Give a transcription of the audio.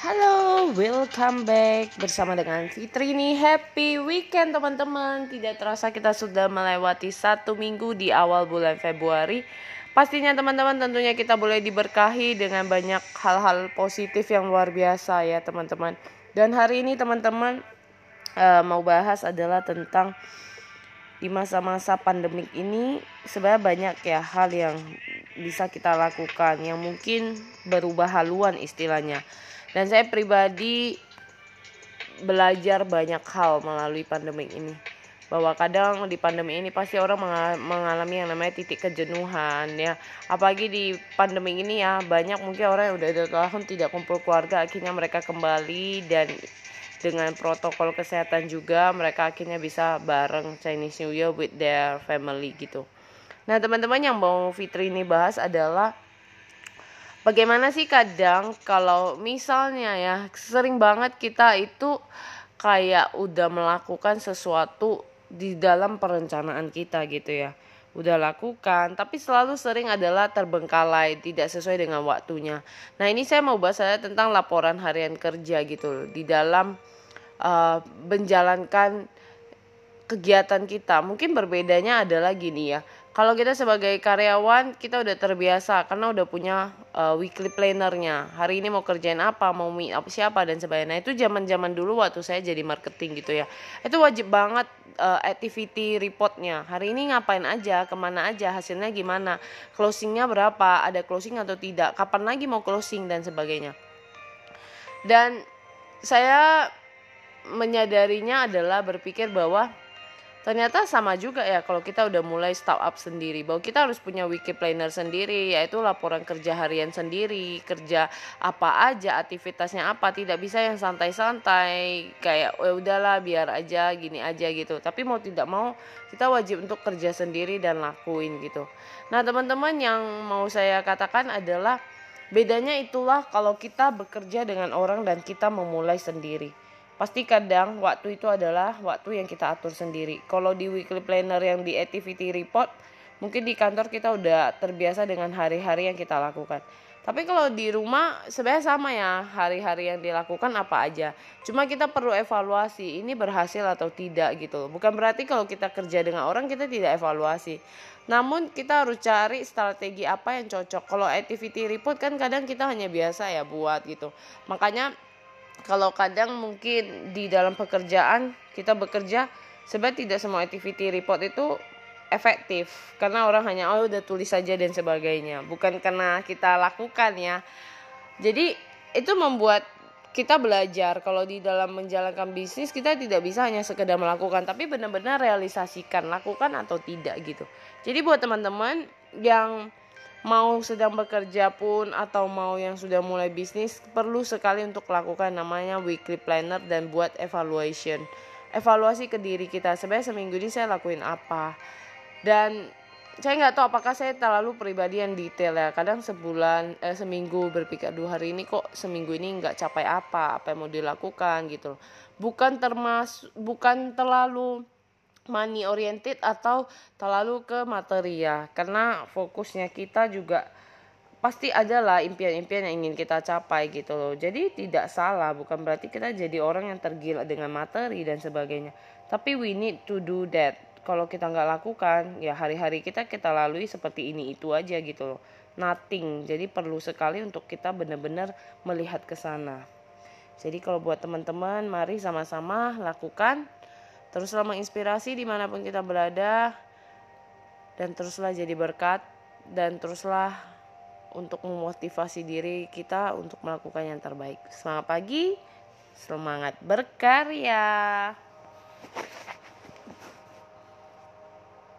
Halo, welcome back bersama dengan Fitri ini Happy weekend teman-teman. Tidak terasa kita sudah melewati satu minggu di awal bulan Februari. Pastinya teman-teman tentunya kita boleh diberkahi dengan banyak hal-hal positif yang luar biasa ya teman-teman. Dan hari ini teman-teman uh, mau bahas adalah tentang di masa-masa pandemik ini sebenarnya banyak ya hal yang bisa kita lakukan yang mungkin berubah haluan istilahnya dan saya pribadi belajar banyak hal melalui pandemi ini. Bahwa kadang di pandemi ini pasti orang mengalami yang namanya titik kejenuhan ya. Apalagi di pandemi ini ya banyak mungkin orang yang udah dua tahun tidak kumpul keluarga akhirnya mereka kembali dan dengan protokol kesehatan juga mereka akhirnya bisa bareng Chinese New Year with their family gitu. Nah teman-teman yang mau Fitri ini bahas adalah bagaimana sih kadang kalau misalnya ya sering banget kita itu kayak udah melakukan sesuatu di dalam perencanaan kita gitu ya. Udah lakukan tapi selalu sering adalah terbengkalai tidak sesuai dengan waktunya. Nah ini saya mau bahas saya tentang laporan harian kerja gitu di dalam uh, menjalankan kegiatan kita. Mungkin berbedanya adalah gini ya kalau kita sebagai karyawan kita udah terbiasa karena udah punya uh, weekly plannernya. Hari ini mau kerjain apa mau meet up siapa dan sebagainya. Nah, itu zaman zaman dulu waktu saya jadi marketing gitu ya. Itu wajib banget uh, activity reportnya. Hari ini ngapain aja ke mana aja hasilnya gimana closingnya berapa ada closing atau tidak kapan lagi mau closing dan sebagainya. Dan saya menyadarinya adalah berpikir bahwa ternyata sama juga ya kalau kita udah mulai startup sendiri bahwa kita harus punya wiki planner sendiri yaitu laporan kerja harian sendiri kerja apa aja aktivitasnya apa tidak bisa yang santai-santai kayak ya udahlah biar aja gini aja gitu. Tapi mau tidak mau kita wajib untuk kerja sendiri dan lakuin gitu. Nah teman-teman yang mau saya katakan adalah bedanya itulah kalau kita bekerja dengan orang dan kita memulai sendiri Pasti kadang waktu itu adalah waktu yang kita atur sendiri. Kalau di weekly planner yang di activity report, mungkin di kantor kita udah terbiasa dengan hari-hari yang kita lakukan. Tapi kalau di rumah sebenarnya sama ya hari-hari yang dilakukan apa aja. Cuma kita perlu evaluasi ini berhasil atau tidak gitu. Bukan berarti kalau kita kerja dengan orang kita tidak evaluasi. Namun kita harus cari strategi apa yang cocok. Kalau activity report kan kadang kita hanya biasa ya buat gitu. Makanya kalau kadang mungkin di dalam pekerjaan kita bekerja sebenarnya tidak semua activity report itu efektif. Karena orang hanya oh udah tulis saja dan sebagainya. Bukan karena kita lakukan ya. Jadi itu membuat kita belajar. Kalau di dalam menjalankan bisnis kita tidak bisa hanya sekedar melakukan tapi benar-benar realisasikan lakukan atau tidak gitu. Jadi buat teman-teman yang mau sedang bekerja pun atau mau yang sudah mulai bisnis perlu sekali untuk lakukan namanya weekly planner dan buat evaluation. Evaluasi ke diri kita sebenarnya seminggu ini saya lakuin apa. Dan saya nggak tahu apakah saya terlalu pribadi yang detail ya. Kadang sebulan eh, seminggu berpikir dua hari ini kok seminggu ini nggak capai apa apa yang mau dilakukan gitu bukan termasuk bukan terlalu money oriented atau terlalu ke materi ya. Karena fokusnya kita juga pasti adalah impian-impian yang ingin kita capai gitu loh. Jadi tidak salah bukan berarti kita jadi orang yang tergila dengan materi dan sebagainya. Tapi we need to do that. Kalau kita nggak lakukan ya hari-hari kita kita lalui seperti ini itu aja gitu loh. Nothing. Jadi perlu sekali untuk kita benar-benar melihat ke sana. Jadi kalau buat teman-teman mari sama-sama lakukan Teruslah menginspirasi di mana pun kita berada dan teruslah jadi berkat dan teruslah untuk memotivasi diri kita untuk melakukan yang terbaik. Semangat pagi, semangat berkarya.